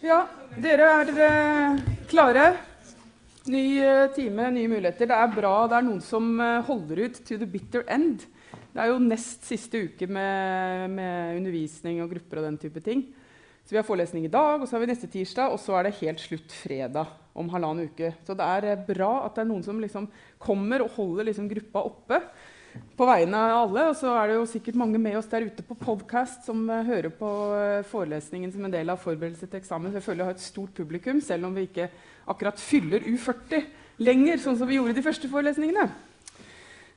Ja, dere er eh, klare. Ny eh, time, nye muligheter. Det er bra det er noen som eh, holder ut to the bitter end. Det er jo nest siste uke med, med undervisning og grupper og den type ting. Så vi har forelesning i dag, og så har vi neste tirsdag, og så er det helt slutt fredag om halvannen uke. Så det er bra at det er noen som liksom kommer og holder liksom gruppa oppe på vegne av alle. Og så er det jo sikkert mange med oss der ute på podkast som uh, hører på uh, forelesningen som en del av forberedelse til eksamen. Jeg føler jeg har et stort publikum, selv om vi ikke akkurat fyller U40 lenger, sånn som vi gjorde de første forelesningene.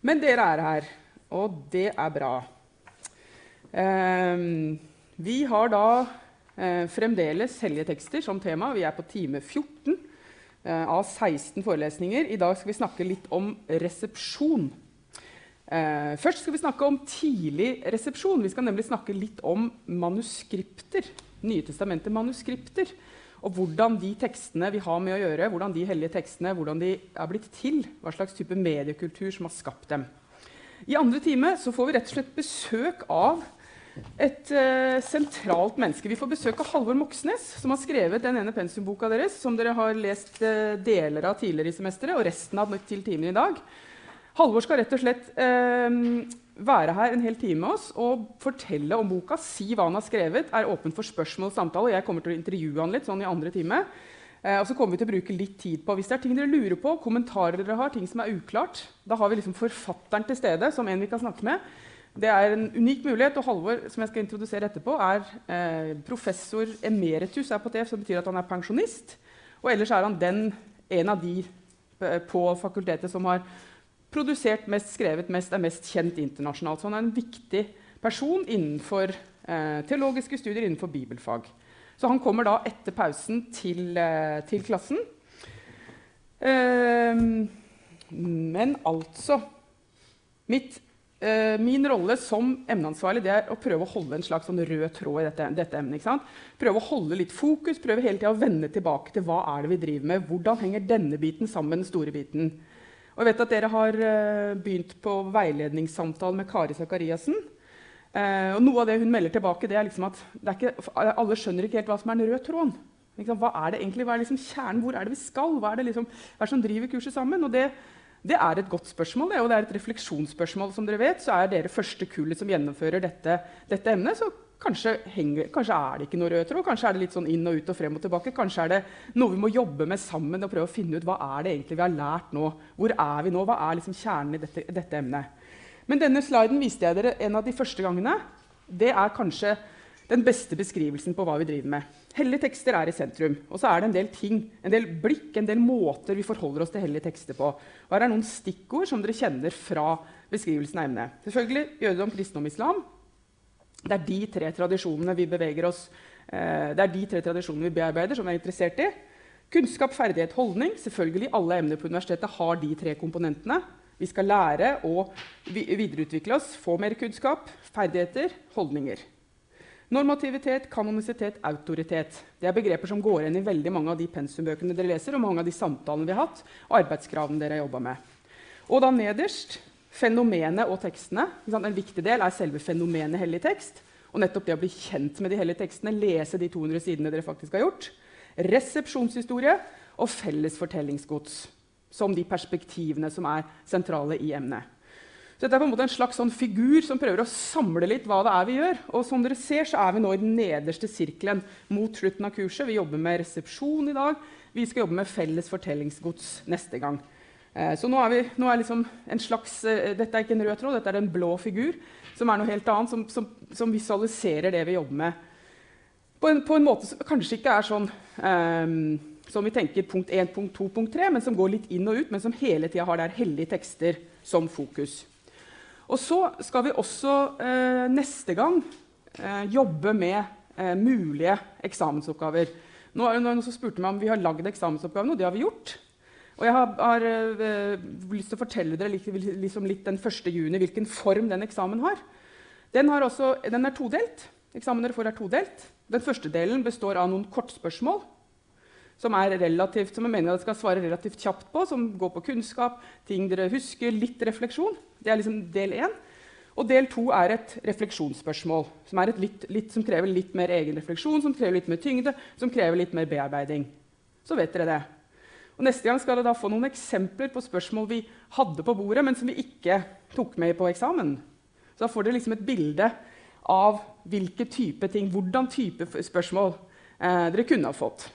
Men dere er her, og det er bra. Um, vi har da uh, fremdeles hellige som tema. Vi er på time 14 av 16 forelesninger. I dag skal vi snakke litt om resepsjon. Eh, først skal vi snakke om tidlig resepsjon. Vi skal nemlig snakke litt om manuskripter. Nye testamentet-manuskripter. Og hvordan de tekstene vi har med å gjøre, hvordan de hellige tekstene hvordan de er blitt til. Hva slags type mediekultur som har skapt dem. I andre time så får vi rett og slett besøk av et eh, sentralt menneske. Vi får besøk av Halvor Moxnes, som har skrevet den ene pensumboka deres, som dere har lest eh, deler av tidligere i semesteret, og resten av til timen i dag. Halvor skal rett og slett eh, være her en hel time med oss og fortelle om boka. Si hva han har skrevet. Er åpen for spørsmål og samtale. Jeg kommer til å intervjue han litt sånn i andre time. Eh, og så kommer vi til å bruke litt tid på Hvis det er ting dere lurer på, kommentarer dere har, ting som er uklart, da har vi liksom forfatteren til stede som en vi kan snakke med. Det er en unik mulighet, og Halvor som jeg skal introdusere etterpå, er eh, professor emeritus er på TF, som betyr at han er pensjonist. Og ellers er han den, en av de eh, på fakultetet som har produsert mest, skrevet mest, er mest kjent internasjonalt. Så han er en viktig person innenfor eh, teologiske studier innenfor bibelfag. Så han kommer da etter pausen til, eh, til klassen. Eh, men altså mitt, eh, Min rolle som emneansvarlig er å prøve å holde en slags sånn rød tråd i dette, dette emnet. Prøve å holde litt fokus, prøve hele tida å vende tilbake til hva er det vi driver med. Hvordan henger denne biten sammen med den store biten? Og jeg vet at dere har uh, begynt på veiledningssamtale med Kari Sakariassen. Uh, og noe av det hun melder tilbake, det er liksom at er ikke, alle skjønner ikke helt hva som er den røde tråden. Hva er det egentlig? Hva er liksom kjernen? Hvor er det vi skal? Hva er det, liksom, hva er det som driver kurset sammen? Og det, det er et godt spørsmål, det, og det er et refleksjonsspørsmål. som dere vet, så er dere første kullet som gjennomfører dette, dette emnet. Så Kanskje, henger, kanskje, er det ikke noe rød tråd, kanskje er det litt sånn inn og ut og frem og tilbake. Kanskje er det noe vi må jobbe med sammen og prøve å finne ut hva er det egentlig vi har lært nå. Hvor er vi nå? Hva er liksom kjernen i dette, dette emnet? Men denne sliden viste jeg dere en av de første gangene. Det er kanskje den beste beskrivelsen på hva vi driver med. Hellige tekster er i sentrum. Og så er det en del ting, en del blikk, en del måter vi forholder oss til hellige tekster på. Og her er noen stikkord som dere kjenner fra beskrivelsen av emnet. Selvfølgelig jødedom, kristendom, islam. Det er de tre tradisjonene vi beveger oss eh, det er de tre tradisjonene vi bearbeider, som vi er interessert i. Kunnskap, ferdighet, holdning. Selvfølgelig, Alle emner på universitetet har de tre komponentene. Vi skal lære å videreutvikle oss, få mer kunnskap, ferdigheter, holdninger. Normativitet, kanonisitet, autoritet. Det er begreper som går igjen i veldig mange av de pensumbøkene dere leser, og mange av de samtalene vi har hatt, og arbeidskravene dere har jobba med. Og da nederst Fenomenet og tekstene. En viktig del er selve fenomenet hellig tekst. Og nettopp det å bli kjent med de hellige tekstene, lese de 200 sidene dere faktisk har gjort. Resepsjonshistorie og felles fortellingsgods som de perspektivene som er sentrale i emnet. Så dette er på en måte en slags sånn figur som prøver å samle litt hva det er vi gjør. Og som dere ser, så er vi nå i den nederste sirkelen mot slutten av kurset. Vi jobber med resepsjon i dag. Vi skal jobbe med felles fortellingsgods neste gang. Eh, så nå er, vi, nå er liksom slags, eh, Dette er ikke en rød tråd, dette er en blå figur, som er noe helt annet, som, som, som visualiserer det vi jobber med. På en, på en, måte som kanskje ikke er sånn um, som vi tenker punkt 1, punkt 2, punkt 3, men som går litt inn og ut, men som hele tida har der hellige tekster som fokus. Og så skal vi også uh, neste gang uh, jobbe med uh, mulige eksamensoppgaver. Nå er det noen som spurte meg om vi har lagd eksamensoppgavene, og det har vi gjort. Og jeg har, har øh, lyst til å fortelle dere liksom litt den 1. juni hvilken form den eksamen har. Den, har også, den er todelt. Eksamen dere får er todelt. Den første delen består av noen kortspørsmål som, relativt, som jeg mener dere skal svare relativt kjapt på, som går på kunnskap, ting dere husker, litt refleksjon. Det er liksom del én. Og del to er et refleksjonsspørsmål som, et litt, litt, som krever litt mer egen refleksjon, som krever litt mer tyngde, som krever litt mer bearbeiding. Så vet dere det. Og Neste gang skal dere få noen eksempler på spørsmål vi hadde på bordet, men som vi ikke tok med på eksamen. Så da får dere liksom et bilde av hvilke type ting, hvordan type spørsmål eh, dere kunne ha fått.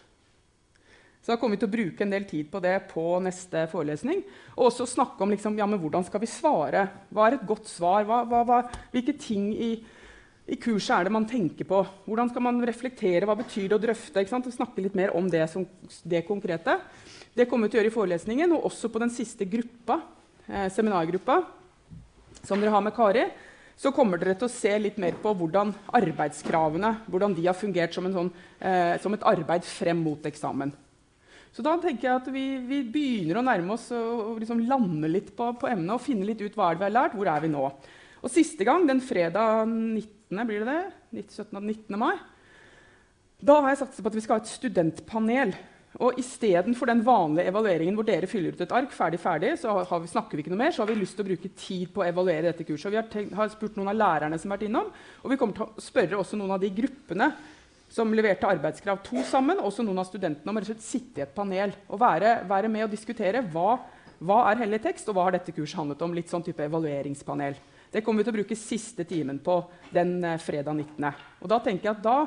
Så da kommer vi til å bruke en del tid på det på neste forelesning. Og også snakke om liksom, ja, hvordan skal vi svare. Hva er et godt svar? Hva, hva, hva, hvilke ting i, i, kurset er det man tenker på? Hvordan skal man reflektere? Hva betyr det å drøfte? Og snakke litt mer om det, som, det konkrete. Det kommer vi til å gjøre i forelesningen, og også på den siste gruppa, eh, seminargruppa som dere har med Kari. Så kommer dere til å se litt mer på hvordan arbeidskravene hvordan de har fungert som, sånn, eh, som et arbeid frem mot eksamen. Så da tenker jeg at vi, vi begynner å nærme oss og, liksom lande litt på, på, emnet og finne litt ut hva vi har lært. Hvor er vi nå? Og Siste gang, den fredag 19. blir det det? 17. 19. mai, da har jeg satset på at vi skal ha et studentpanel. Og Istedenfor den vanlige evalueringen hvor dere fyller ut et ark, ferdig, ferdig, så vi, snakker vi ikke noe mer, så har vi lyst til å bruke tid på å evaluere dette kurset. Og vi har, tenkt, har spurt noen av lærerne som har vært innom, og vi kommer til å spørre også noen av de gruppene som leverte arbeidskrav to sammen. Også noen av studentene om å sitte i et panel og være, være med og diskutere hva, hva er hellig tekst, og hva har dette kurset handlet om. Litt sånn type evalueringspanel. Det kommer vi til å bruke siste timen på den eh, fredag 19. Og da tenker jeg at da,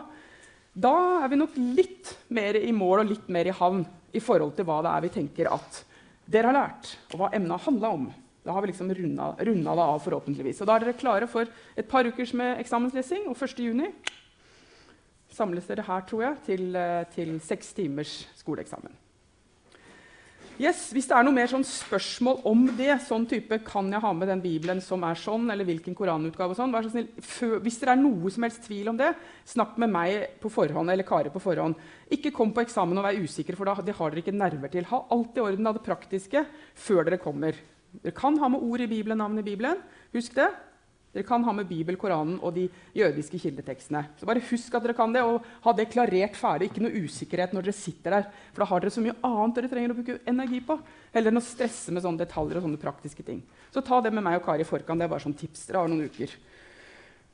da er vi nok litt mer i mål og litt mer i havn i forhold til hva det er vi tenker at dere har lært, og hva emnet har handla om. Da har vi liksom runda, runda det av, forhåpentligvis. Og da er dere klare for et par ukers med eksamenslesing. Og 1. juni samles dere her, tror jeg, til, eh, til seks timers skoleeksamen. Yes, hvis det er noe mer sånn spørsmål om det, sånn type, kan jeg ha med den bibelen som er sånn, eller hvilken koranutgave og sånn, vær så snill, Hvis det er noe som helst tvil om det, snakk med meg på forhånd, eller Kari på forhånd. Ikke kom på eksamen og vær usikker, for da, det har dere ikke nerver til. Ha alt i orden av det praktiske før dere kommer. Dere kan ha med ord i Bibelen, navn i Bibelen. Husk det. Dere kan ha med Bibel, Koranen og de jødiske kildetekstene. Så bare Husk at dere kan det, og ha det klarert ferdig. Ikke noe usikkerhet når dere sitter der. For da har dere så mye annet dere trenger å bruke energi på. Heller enn å stresse med sånne detaljer og sånne praktiske ting. Så ta det med meg og Kari i forkant. Det er bare som tips. Dere har noen uker.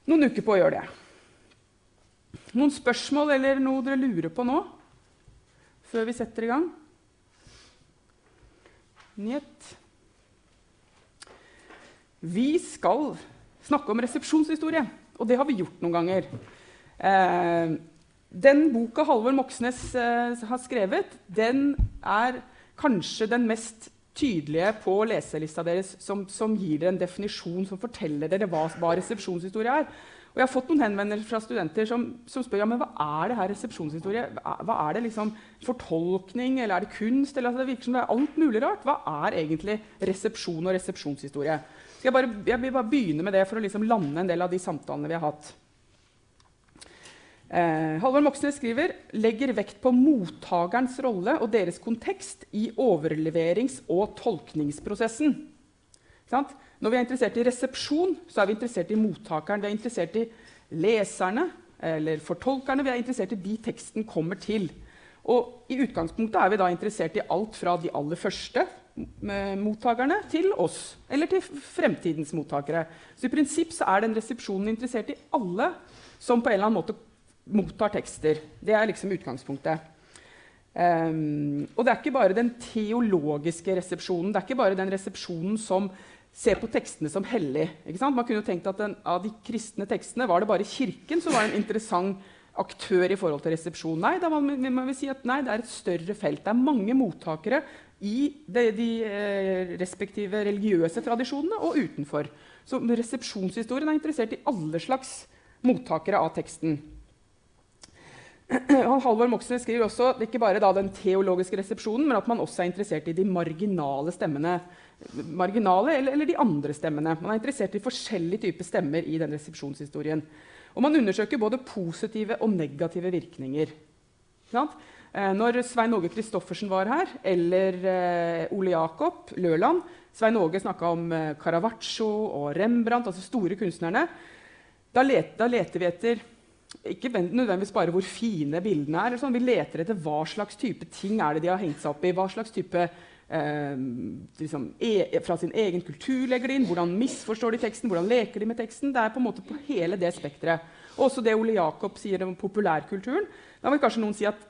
Noen uker på å gjøre det. Noen spørsmål eller noe dere lurer på nå? Før vi setter i gang? Njet. Vi skal snakke om resepsjonshistorie. Og det har vi gjort noen ganger. Eh, den boka Halvor Moxnes eh, har skrevet, den er kanskje den mest tydelige på leselista deres som, som gir dere en definisjon som forteller dere hva, hva, resepsjonshistorie er. Og jeg har fått noen henvendelser fra studenter som, som spør ja, men hva er det her resepsjonshistorie hva, er det liksom fortolkning, eller er det kunst? Eller, altså, det virker som det er alt mulig rart. Hva er egentlig resepsjon og resepsjonshistorie? Jeg, bare, jeg, vil bare begynne med det for å liksom lande en del av de samtalene vi har hatt. Eh, Halvor Moxnes skriver legger vekt på mottakerens rolle og deres kontekst i overleverings- og tolkningsprosessen. Når vi er interessert i resepsjon, så er vi interessert i mottakeren. Vi er interessert i leserne eller fortolkerne. Vi er interessert i de teksten kommer til. Og I utgangspunktet er vi da interessert i alt fra de aller første mottakerne til oss, eller til fremtidens mottakere. Så i prinsipp så er den resepsjonen interessert i alle som på en eller annen måte mottar tekster. Det er liksom utgangspunktet. Um, og det er ikke bare den teologiske resepsjonen, det er ikke bare den resepsjonen som ser på tekstene som hellig. Man kunne jo tenkt at den, Av de kristne tekstene var det bare Kirken som var en interessant aktør i forhold til resepsjon. Nei, da man, man vil si at nei, det er et større felt. Det er mange mottakere i de, de eh, respektive religiøse tradisjonene og utenfor. Så resepsjonshistorien er interessert i alle slags mottakere av teksten. Halvor Moxnes skriver også ikke bare den teologiske resepsjonen, men at man også er interessert i de marginale stemmene. Marginale eller, eller de andre stemmene. Man er interessert i forskjellige typer stemmer i den resepsjonshistorien. Og man undersøker både positive og negative virkninger. Sant? Eh, når Svein Åge Christoffersen var her, eller eh, Ole Jakob Løland Svein Åge snakka om eh, Caravaggio og Rembrandt, altså store kunstnerne. Da, let, da leter vi etter ikke nødvendigvis bare hvor fine bildene er. Sånn. Vi leter etter hva slags type ting er det de har hengt seg opp i. Hva slags type eh, liksom, e, fra sin egen kultur legger de inn, hvordan misforstår de teksten, hvordan leker de med teksten. Det er på en måte på hele det spekteret. Også det Ole Jakob sier om populærkulturen. Da vil kanskje noen si at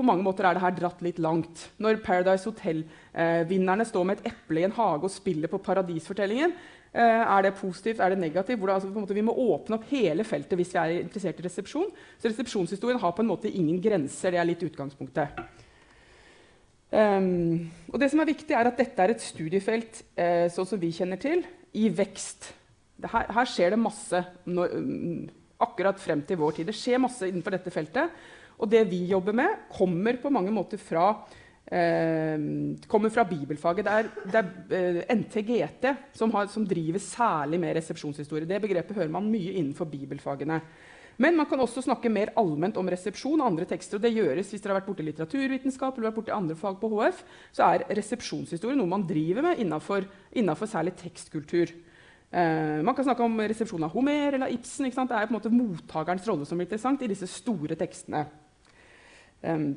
på mange måter er det her dratt litt langt. Når Paradise Hotel-vinnerne står med et eple i en hage og spiller på paradisfortellingen, eh, er det positivt, er det negativt? Det, altså, vi må åpne opp hele feltet hvis vi er interessert i resepsjon. Så resepsjonshistorien har på en måte ingen grenser. Det er litt utgangspunktet. Um, og det som er viktig, er at dette er et studiefelt eh, sånn som vi kjenner til, i vekst. Her, her, skjer det masse når, um, akkurat frem til vår tid. Det skjer masse innenfor dette feltet. Og det vi jobber med, kommer på mange måter fra, eh, kommer fra bibelfaget. Det er, det er eh, NTGT som, har, som, driver særlig med resepsjonshistorie. Det begrepet hører man mye innenfor bibelfagene. Men man kan også snakke mer allment om resepsjon og andre tekster. og det gjøres Hvis dere har vært borti litteraturvitenskap eller vært andre fag på HF, så er resepsjonshistorie noe man driver med innenfor, innenfor særlig tekstkultur. Eh, man kan snakke om resepsjon av Homer eller Ibsen. Det er på en måte mottakerens rolle som blir interessant i disse store tekstene. Um,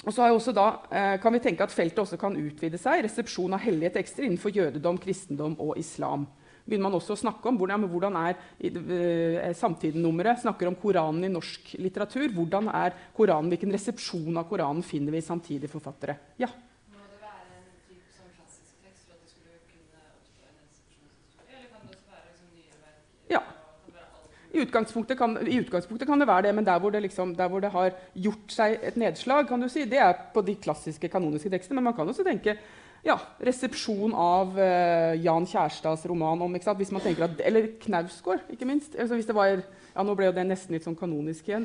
og så da, eh, kan vi tenke at Feltet også kan utvide seg. Resepsjon av hellige tekster innenfor jødedom, kristendom og islam begynner man også å snakke om hvordan, hvordan er uh, samtidennummeret snakker om Koranen i norsk litteratur. Hvordan er Koranen, Hvilken resepsjon av Koranen finner vi i samtidige forfattere? Ja. Må det være en type sånn klassisk tekst for at det skulle kunne oppstå en resepsjonshistorie? Eller kan det også være liksom, nyere verk? Ja. I utgangspunktet, kan, I utgangspunktet, kan, det være det, men der hvor det, liksom, der hvor det, har gjort seg et nedslag, kan du si, det er på de klassiske kanoniske tekstene. Men man kan også tenke ja, resepsjon av uh, Jan Kjærstads roman om hvis man tenker at, Eller Knausgård, ikke minst. Altså, hvis det var, ja, Nå ble jo det nesten litt sånn kanonisk igjen.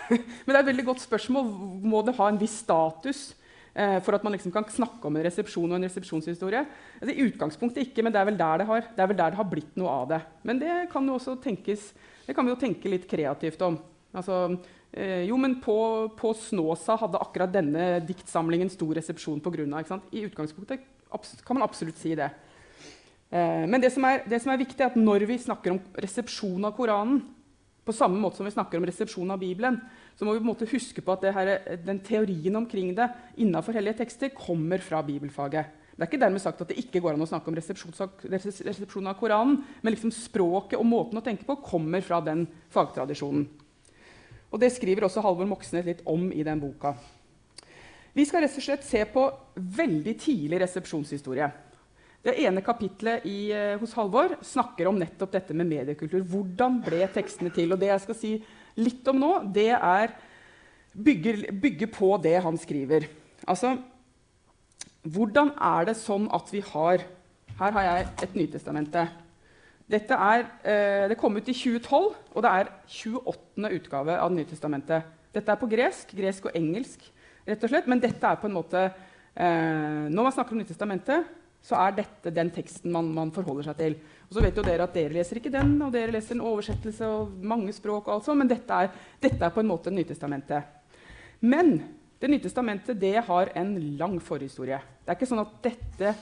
Men det er et veldig godt spørsmål. Må det ha en viss status uh, for at man liksom kan snakke om en resepsjon og en resepsjonshistorie? Altså, I utgangspunktet ikke, men det er, vel der det, har, det er vel der det har blitt noe av det. Men det kan, jo også tenkes, det kan vi jo tenke litt kreativt om. Altså, Eh, jo, men på, på, Snåsa hadde akkurat denne diktsamlingen stor resepsjon pga. I utgangspunktet kan man absolutt si det. Eh, men det som, er, det som, er, viktig, er at når vi snakker om resepsjon av Koranen, på samme måte som vi snakker om resepsjon av Bibelen, så må vi på en måte huske på at her, den teorien omkring det innenfor hellige tekster kommer fra bibelfaget. Det er ikke dermed sagt at det ikke går an å snakke om resepsjon av, Koranen, men liksom språket og måten å tenke på kommer fra den fagtradisjonen. Og Det skriver også Halvor Moxnes litt om i den boka. Vi skal rett og slett se på veldig tidlig resepsjonshistorie. Det ene kapitlet i, eh, hos Halvor snakker om nettopp dette med mediekultur. Hvordan ble tekstene til? Og Det jeg skal si litt om nå, det er bygger, bygge på det han skriver. Altså, hvordan er det sånn at vi har Her har jeg et Nytestamente. Dette er, eh, det kom ut i 2012, og det er 28. utgave av Nytestamentet. Dette er på gresk, gresk og engelsk, rett og slett, men dette er på en måte eh, Når man snakker om Nytestamentet, så er dette den teksten man, man, forholder seg til. Og så vet jo dere at dere leser ikke den, og dere leser en oversettelse og mange språk, og altså, men dette er, dette er på en måte Nytestamentet. Men Det nye testamentet det har en lang forhistorie. Det er ikke sånn at dette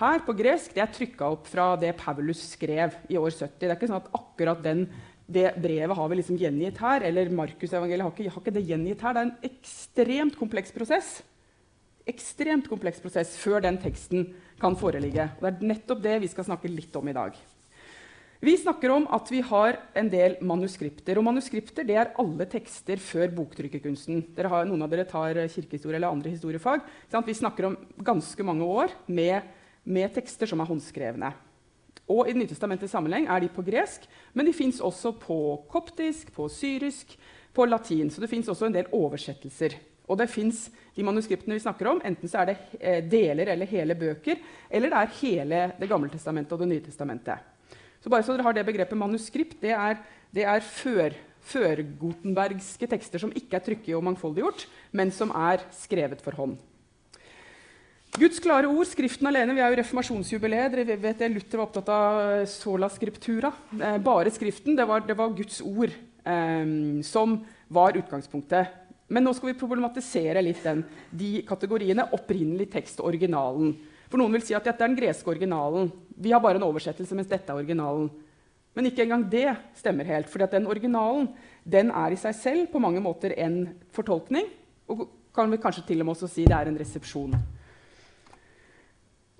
her på gresk det er trykka opp fra det Paulus skrev i år 70. Det er ikke sånn at akkurat den, det brevet har vi liksom gjengitt her. Eller Markusevangeliet har, har ikke det gjengitt her. Det er en ekstremt kompleks prosess ekstremt kompleks prosess før den teksten kan foreligge. Og det er nettopp det vi skal snakke litt om i dag. Vi snakker om at vi har en del manuskripter. Og manuskripter det er alle tekster før boktrykkerkunsten. Har, noen av dere tar kirkehistorie eller andre historiefag. Vi snakker om ganske mange år med med tekster som er håndskrevne. Og I Det sammenheng er de på gresk, men de fins også på koptisk, på syrisk, på latin. Så det fins også en del oversettelser. Og det fins de manuskriptene vi snakker om, enten så er det eh, deler eller hele bøker, eller det er hele Det gamle testamentet og Det nye testamentet. Så bare så dere har det begrepet manuskript, det er, det er før, førgotenbergske tekster som ikke er trykket og mangfoldiggjort, men som er skrevet for hånd. Guds klare ord, Skriften alene. Vi er jo reformasjonsjubileet. Dere vet det, Luther var opptatt av eh, sola scriptura. Eh, bare Skriften. Det var, det var Guds ord eh, som var utgangspunktet. Men nå skal vi problematisere litt den, de kategoriene. Opprinnelig tekst og originalen. For Noen vil si at dette er den greske originalen. Vi har bare en oversettelse, mens dette er originalen. Men ikke engang det stemmer helt. For den originalen den er i seg selv på mange måter en fortolkning. Og kan vi kanskje til og med også si det er en resepsjon.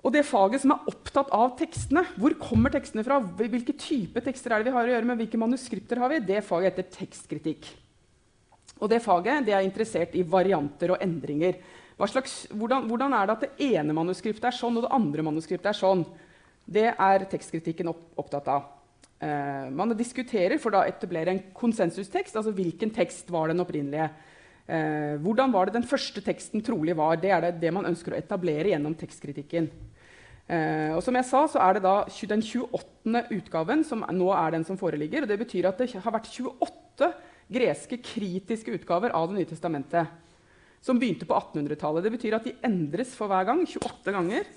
Og det faget som er opptatt av tekstene, hvor kommer tekstene fra, hvilke type tekster er det vi har å gjøre med, hvilke manuskripter har vi, det faget heter tekstkritikk. Og det faget det er interessert i varianter og endringer. Slags, hvordan, hvordan, er det at det ene manuskriptet er sånn, og det andre manuskriptet er sånn? Det er tekstkritikken opp, opptatt av. Eh, man diskuterer for å etablere en konsensustekst. altså Hvilken tekst var den opprinnelige? Eh, hvordan var det den første teksten trolig var? Det er det, det man ønsker å etablere gjennom tekstkritikken. Eh, og som jeg sa, så er det da den 28. utgaven som nå er den som foreligger. og Det betyr at det har vært 28 greske kritiske utgaver av Det nye testamentet. Som begynte på 1800-tallet. Det betyr at de endres for hver gang. 28 ganger.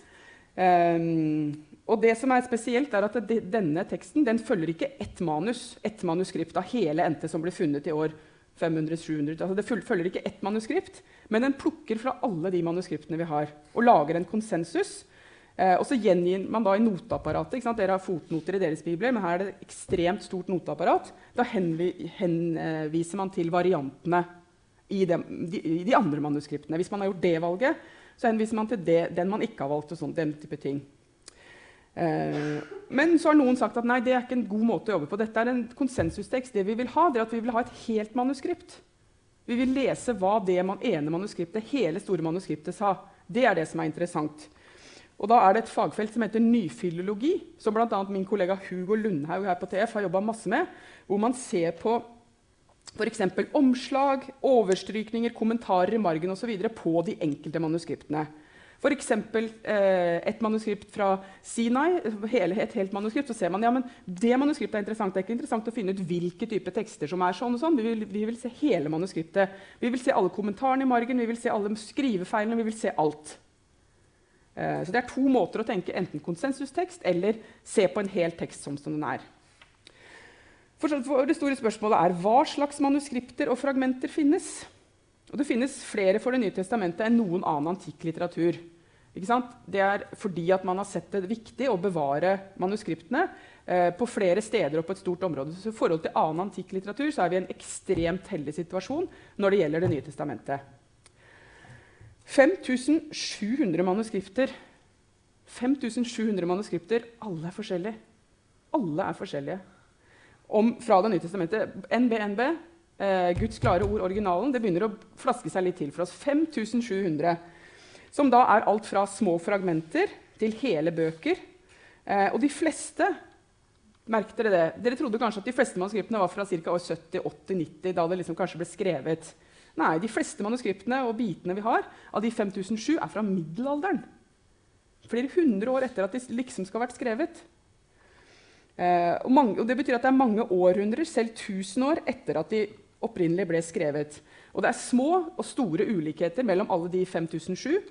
Um, og det som er spesielt, er at det, denne teksten den følger ikke ett manus, ett manuskript av hele NT som ble funnet i år 500-700. Altså det følger ikke ett manuskript, men den plukker fra alle de manuskriptene vi har, og lager en konsensus. Eh, og så gjengir man da i noteapparatet? Dere har fotnoter i deres bibler, men her er det et ekstremt stort noteapparat. Da henvi, henviser man til variantene i de, de, de, andre manuskriptene. Hvis man har gjort det valget, så henviser man til det, den man ikke har valgt. og sånn, den type ting. Eh, men så har noen sagt at nei, det er ikke en god måte å jobbe på. Dette er en konsensustekst. Det Vi vil ha, det er at vi vil ha et helt manuskript. Vi vil lese hva det ene manuskriptet, hele store manuskriptet sa. Det er det som er interessant. Og da er det et fagfelt som heter nyfilologi, som bl.a. min kollega Hugo Lundhaug her på TF har jobba masse med, hvor man ser på f.eks. omslag, overstrykninger, kommentarer i margen osv. på de enkelte manuskriptene. F.eks. Eh, et manuskript fra Sinai, hele, et helt manuskript, så ser man ja, men det manuskriptet er interessant. Det er ikke interessant å finne ut hvilke type tekster som er sånn og sånn. Vi vil, vi vil se hele manuskriptet. Vi vil se alle kommentarene i margen, vi vil se alle skrivefeilene, vi vil se alt. Eh, så det er to måter å tenke enten konsensustekst eller se på en hel tekst som, som den er. For det store spørsmålet er hva slags manuskripter og fragmenter finnes. Og det finnes flere for Det nye testamentet enn noen annen antikk litteratur. Det er fordi at man har sett det viktig å bevare manuskriptene eh, på flere steder og på et stort område. Så I forhold til annen antikk litteratur så er vi i en ekstremt heldig situasjon når det gjelder Det nye testamentet. 5700 manuskripter. 5700 manuskripter, Alle er forskjellige. Alle er forskjellige. Om, fra Det nye testamentet. NBNB, eh, Guds klare ord, originalen, det begynner å flaske seg litt til for oss. 5700. Som da er alt fra små fragmenter til hele bøker. Eh, og de fleste merkte dere det? Dere trodde kanskje at de fleste manuskriptene var fra ca. år 70-80-90, da det liksom kanskje ble skrevet. Nei, de fleste manuskriptene og bitene vi har, av de 5007, er fra middelalderen. Flere hundre år etter at de liksom skal ha vært skrevet. Eh, og, mange, og, Det betyr at det er mange århundrer, selv tusen år, etter at de opprinnelig ble skrevet. Og det er små og store ulikheter mellom alle de 5007.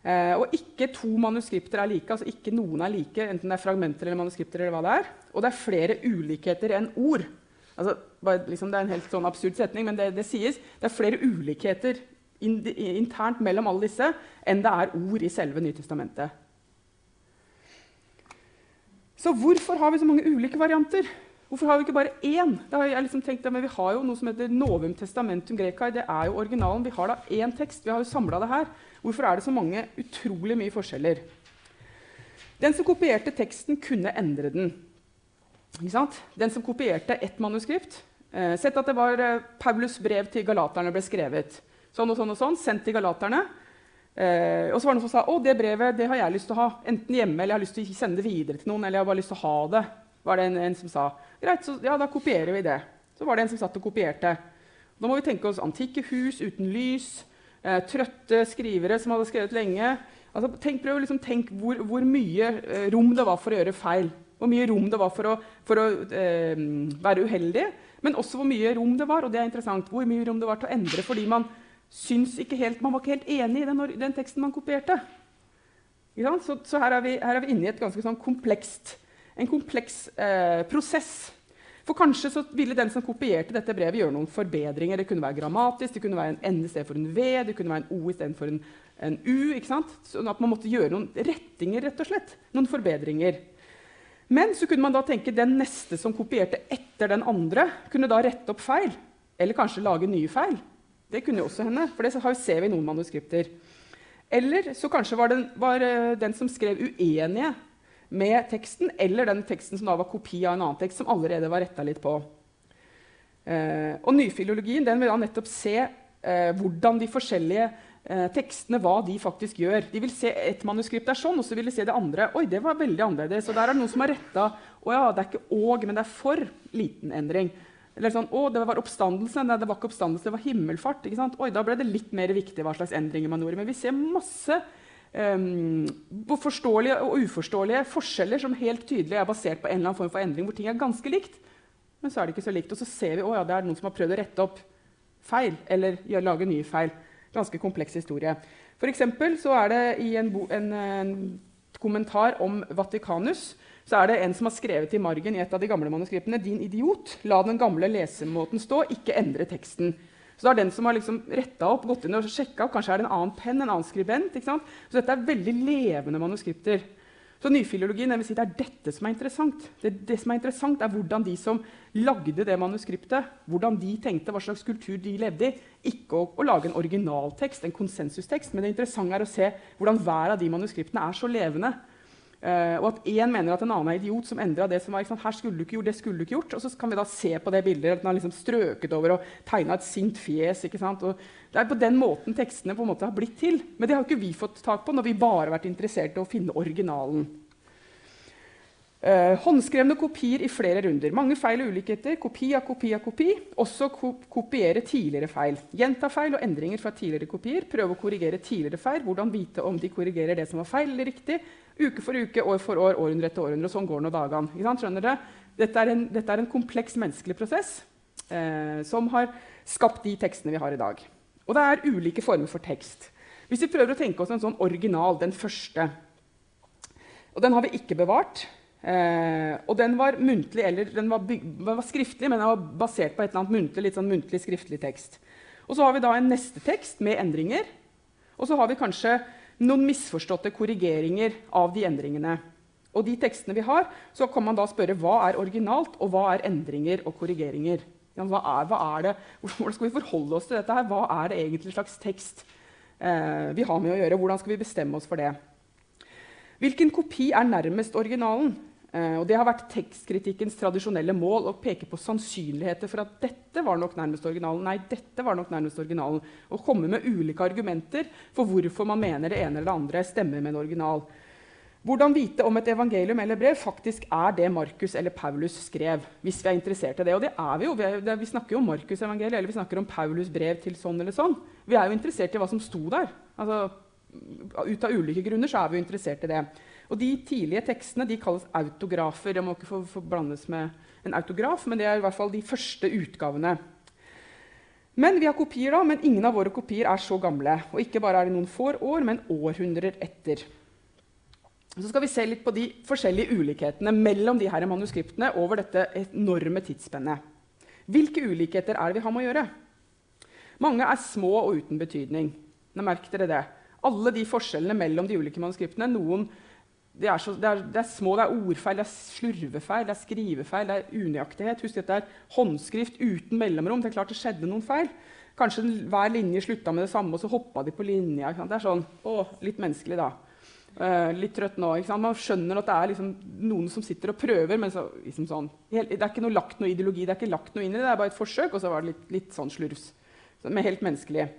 Eh, og ikke to manuskripter er like. altså ikke noen er like, enten det er fragmenter eller manuskripter. eller hva det er. Og det er flere ulikheter enn ord. Altså, bare, liksom, det er en helt sånn absurd setning, men det, det sies. Det er flere ulikheter in, internt mellom alle disse enn det er ord i selve Nytestamentet. Så hvorfor har vi så mange ulike varianter? Hvorfor har vi ikke bare én? Liksom tenkt, men vi har jo noe som heter Novum testamentum grecae. Det er jo originalen. Vi har da én tekst. Vi har jo samla det her. Hvorfor er det så mange utrolig mye forskjeller? Den som kopierte teksten, kunne endre den. Den som kopierte ett manuskript eh, Sett at det var eh, Paulus' brev til galaterne ble skrevet. Sånn og sånn og sånn, Sendt til galaterne. Eh, og så var det noen som sa å, det brevet det har jeg lyst til å ha. Enten hjemme eller jeg har lyst til å sende det videre til noen. eller jeg har bare lyst til å ha det. var det en, en som sa. Greit, så ja, da kopierer vi det. Så var det en som satt og kopierte. Da må vi tenke oss antikke hus uten lys. Eh, trøtte skrivere som hadde skrevet lenge. Altså, tenk, prøv liksom, tenk hvor, hvor mye eh, rom det var for å gjøre feil. Hvor mye rom det var for å, for å eh, være uheldig, men også hvor mye rom det var og det er interessant, hvor mye rom det var til å endre fordi man syns ikke helt, man var ikke helt enig i den, den teksten man kopierte. Så, så, her er vi, her er vi inne i et ganske sånn komplekst, en kompleks eh, prosess. For kanskje ville den som kopierte dette brevet, gjøre noen forbedringer. Det kunne være grammatisk, det kunne være en N istedenfor en V, det kunne være en O istedenfor en, en U. ikke sant? Sånn at man måtte gjøre noen rettinger, rett og slett. Noen forbedringer. Men så kunne man da tenke den neste som kopierte etter den andre, kunne da rette opp feil. Eller kanskje lage nye feil. Det kunne jo også hende, for det ser vi i noen manuskripter. Eller så kanskje var, den, var eh, den som skrev uenige med teksten, eller den teksten som da var kopi av en annen tekst, som allerede var retta litt på. Eh, og Nyfilologien den vil da nettopp se eh, hvordan de forskjellige eh, tekstene hva de faktisk gjør. De vil se et manuskript er sånn, og så vil de se det andre. Oi, det var veldig annerledes. Og der er det noen som har retta Å ja, det er ikke og, men det er for liten endring. Eller sånn, å, det var oppstandelse. Nei, det var ikke oppstandelse, det var himmelfart. Oi, da ble det litt mer viktig hva slags endringer man gjorde. Men vi ser masse forståelige og uforståelige forskjeller som helt tydelig er basert på en eller annen form for endring, hvor ting er ganske likt. Men så er det ikke så likt. Og så ser vi at det er noen som har prøvd å rette opp feil, eller lage nye feil. Ganske kompleks historie. For eksempel så er det i en, en, en kommentar om Vatikanus så er det en som har skrevet i margen i et av de gamle manuskriptene Din idiot, la den gamle lesemåten stå, ikke endre teksten. Så det er den som har liksom retta opp, gått inn og sjekka. Kanskje er det en annen penn, en annen skribent. ikke sant? Så dette er veldig levende manuskripter. Så nyfilologien vil si det er dette som er interessant. Det, det, som er interessant, er hvordan de som lagde det manuskriptet, hvordan de tenkte, hva slags kultur de levde i. Ikke å, å lage en originaltekst, en konsensustekst, men det interessante er å se hvordan hver av de manuskriptene er så levende. Uh, og at én mener at en annen er idiot som endra det som var sant, her skulle du ikke gjort, det skulle du ikke gjort. Og så kan vi da se på det bildet at den har liksom strøket over og tegna et sint fjes. ikke sant? Og det er på den måten tekstene på en måte har blitt til. Men det har ikke vi fått tak på når vi bare har vært interessert i å finne originalen. Uh, håndskrevne kopier i flere runder. Mange feil og ulikheter. Kopi av kopi av kopi. Også ko kopiere tidligere feil. Gjenta feil og endringer fra tidligere kopier. Prøve å korrigere tidligere feil. Hvordan vite om de korrigerer det som var feil eller riktig. Uke for uke, år for år, århundre etter århundre. Og sånn går nå dagene. Skjønner dere? Dette er en, dette er en kompleks menneskelig prosess eh, som har skapt de tekstene vi har i dag. Og det er ulike former for tekst. Hvis vi prøver å tenke oss en sånn original, den første Og den har vi ikke bevart. Eh, og den var muntlig, eller den var, var, skriftlig, men den var basert på et eller annet muntlig, litt sånn muntlig skriftlig tekst. Og så har vi da en neste tekst med endringer. Og så har vi kanskje noen misforståtte korrigeringer av de endringene. Og de tekstene vi har, så kan man da spørre hva er originalt, og hva er endringer og korrigeringer. Ja, hva, er, hva er, det? Hvordan skal vi forholde oss til dette? her? Hva er det egentlig slags tekst eh, vi har med å gjøre? Hvordan skal vi bestemme oss for det? Hvilken kopi er nærmest originalen? Eh, og Det har vært tekstkritikkens tradisjonelle mål å peke på sannsynligheter for at dette var nok nærmest originalen. Nei, dette var nok nærmest originalen. Og komme med ulike argumenter for hvorfor man mener det ene eller det andre stemmer med en original. Hvordan vite om et evangelium eller brev faktisk er det Markus eller Paulus skrev? hvis Vi er interessert i det. Og det er vi jo. Vi, er, snakker jo om Markus-evangeliet eller vi snakker om Paulus brev til sånn eller sånn. Vi er jo interessert i hva som sto der. Altså, ut av ulike grunner så er vi jo interessert i det. Og De tidlige tekstene de kalles autografer. Det må ikke forblandes med en autograf, men det er i hvert fall de første utgavene. Men Vi har kopier, da, men ingen av våre kopier er så gamle. Og ikke bare er det noen få år, men århundrer etter. Så skal vi se litt på de forskjellige ulikhetene mellom de her manuskriptene over dette enorme tidsspennet. Hvilke ulikheter er det vi har med å gjøre? Mange er små og uten betydning. Merk dere det. Alle de forskjellene mellom de ulike manuskriptene. Noen det er, så, det, er, det er, små, det er ordfeil, det er slurvefeil, det er skrivefeil, det er unøyaktighet. Husk at det er håndskrift uten mellomrom. Det er klart det skjedde noen feil. Kanskje hver linje slutta med det samme, og så hoppa de på linja. Det er sånn, å, Litt menneskelig, da. Uh, litt trøtt nå. Man skjønner at det er liksom noen som sitter og prøver. men så, liksom sånn, Det er ikke noe lagt noe ideologi, det er ikke lagt noe inn i det. Det er bare et forsøk, og så var det litt, litt sånn slurvs. Så, men helt menneskelig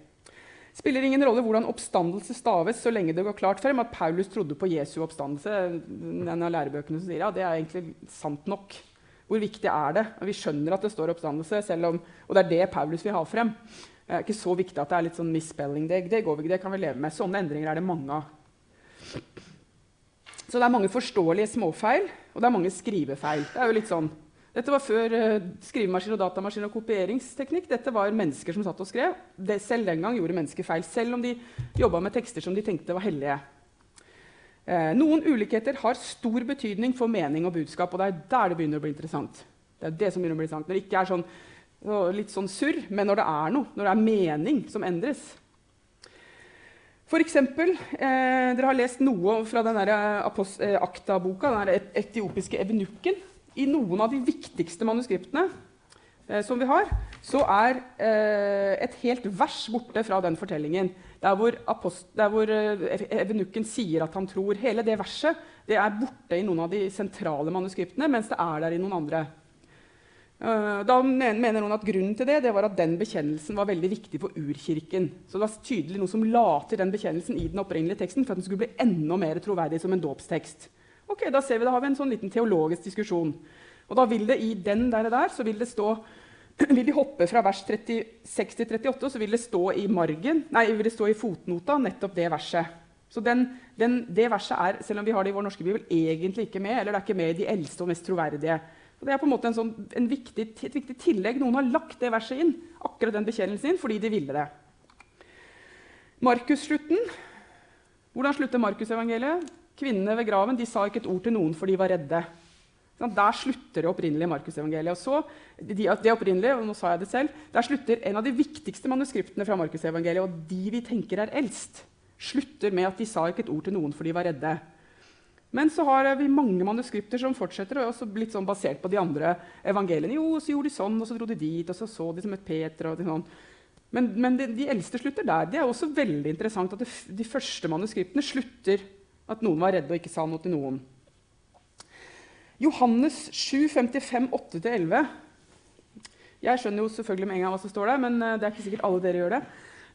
spiller ingen rolle hvordan oppstandelse staves, så lenge det går klart frem at Paulus trodde på Jesu oppstandelse. En av lærebøkene som sier ja, det er egentlig sant nok. Hvor viktig er det? Vi skjønner at det står oppstandelse, om, og det er det Paulus vil ha frem. Det er ikke så viktig at det er litt sånn misspelling. Det, det, vi, det kan vi leve med. Sånne endringer er det mange av. Så det er mange forståelige småfeil, og det er mange skrivefeil. Det er jo litt sånn dette var før uh, skrivemaskin, og datamaskin og kopieringsteknikk. Dette var mennesker som satt og skrev. Det, selv den gang gjorde mennesker feil, selv om de jobba med tekster som de tenkte var hellige. Eh, noen ulikheter har stor betydning for mening og budskap, og det er der det begynner å bli interessant. Det er det som begynner å bli interessant. Når det ikke er sånn, litt sånn surr, men når det er noe, når det er mening som endres. For eksempel, eh, dere har lest noe fra den eh, Akta-boka, den etiopiske evenukken i noen av de viktigste manuskriptene eh, som vi har, så er eh, et helt vers borte fra den fortellingen. Der hvor, apost, der hvor eh, evenukken sier at han tror. Hele det verset det er borte i noen av de sentrale manuskriptene, mens det er der i noen andre. Eh, da mener noen at Grunnen til det, det var at den bekjennelsen var veldig viktig for urkirken. Så det var tydelig noe som la til den bekjennelsen i den opprinnelige teksten for at den skulle bli enda mer troverdig som en dåpstekst. Ok, Da ser vi, da har vi en sånn liten teologisk diskusjon. Og da vil det i den der, der så vil det stå vil de hoppe fra vers 36 til 38, så vil det stå i margen, nei, vil det stå i fotnota nettopp det verset. Så den, den, det verset er, selv om vi har det i vår norske bibel, egentlig ikke med. eller det er ikke med i de eldste og mest troverdige. Og det er på en måte en sånn, en viktig, et viktig tillegg. Noen har lagt det verset inn, akkurat den bekjennelsen inn, fordi de ville det. Markus-slutten. Hvordan slutter Markusevangeliet? Kvinnene ved graven de sa ikke et ord til noen, for de var redde. Der slutter det opprinnelige Markusevangeliet. Det så, det opprinnelige, og nå sa jeg det selv, Der slutter en av de viktigste manuskriptene fra Markusevangeliet, og de vi tenker er eldst, slutter med at de sa ikke et ord til noen, for de var redde. Men så har vi mange manuskripter som fortsetter, og også blitt sånn basert på de andre evangeliene. Jo, så gjorde de sånn, og så dro de dit, og så så de som et Peter. og sånn. Men, men de, de, eldste slutter der. Det er også veldig interessant at det, de første manuskriptene slutter at noen var redde og ikke sa noe til noen. Johannes 7, 55, 8-11. Jeg skjønner jo selvfølgelig med en gang hva som står der, men eh, det er ikke sikkert alle dere gjør det.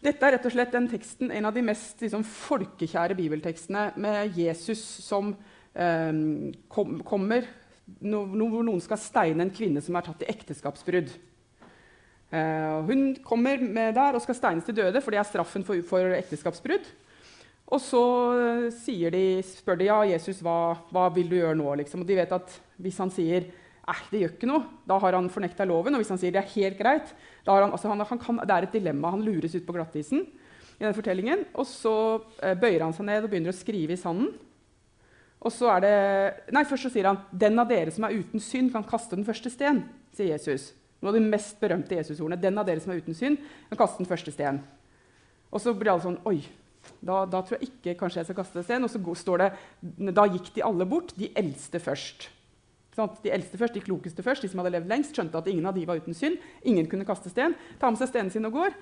Dette er rett og slett den teksten, en av de mest liksom, folkekjære bibeltekstene med Jesus som eh, kom, kommer no, hvor noen skal steine en kvinne som er tatt i ekteskapsbrudd. Eh, hun kommer med der og skal steines til døde, for det er straffen for, for ekteskapsbrudd. Og så eh, de, spør de ja, Jesus, hva, hva vil du gjøre nå. Liksom? Og de vet at hvis han sier eh, det gjør ikke noe, da har han fornekta loven. Og hvis han sier det er helt greit, han, altså han, han kan, det er et dilemma. Han lures ut på glattisen. i den fortellingen, Og så eh, bøyer han seg ned og begynner å skrive i sanden. Og så er det, nei, Først så sier han 'Den av dere som er uten synd, kan kaste den første sten'. sier Jesus. Noe av de mest berømte Jesusordene. 'Den av dere som er uten synd, kan kaste den første sten'. Og så blir alle sånn Oi, da, da, tror jeg ikke kanskje jeg skal kaste stein. Og så står det da gikk de alle bort, de eldste først. De eldste først, de klokeste først, de som hadde levd lengst, skjønte at ingen av de var uten synd. Ingen kunne kaste sten. Tar med seg stenen sin og går.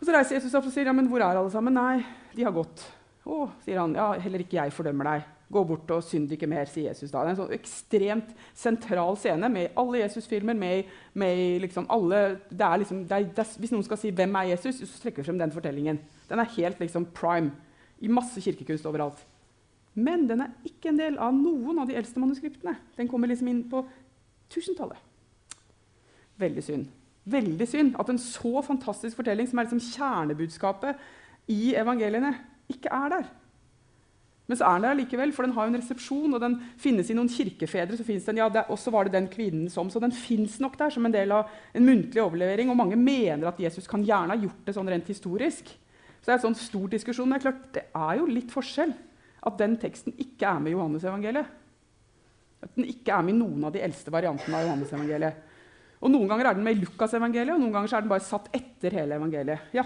Og Så reiser Jesus opp og sier ja, men hvor er alle sammen. Nei, de har gått. Å, sier han. Ja, heller ikke jeg fordømmer deg. Gå bort og synd ikke mer, sier Jesus da. Det er en sånn ekstremt sentral scene med alle Jesus-filmer. med, med liksom alle, det er liksom, det er, det er, Hvis noen skal si 'Hvem er Jesus?', så trekker vi frem den fortellingen. Den er helt liksom prime i masse kirkekunst overalt. Men den er ikke en del av noen av de eldste manuskriptene. Den kommer liksom inn på tusentallet. Veldig synd. Veldig synd at en så fantastisk fortelling, som er liksom kjernebudskapet i evangeliene, ikke er der. Men så er den der likevel, for den har jo en resepsjon, og den finnes i noen kirkefedre. så den, ja, Og så var det den kvinnen som, Så den fins nok der som en del av en muntlig overlevering. Og mange mener at Jesus kan gjerne ha gjort det sånn rent historisk. Så det er en sånn stor diskusjon, men det er, klart, det er jo litt forskjell at den teksten ikke er med i Johannes-evangeliet. At den ikke er med i noen av de eldste variantene av Johannes-evangeliet. Og Noen ganger er den med i Lukas-evangeliet, og noen ganger er den bare satt etter hele evangeliet. Ja,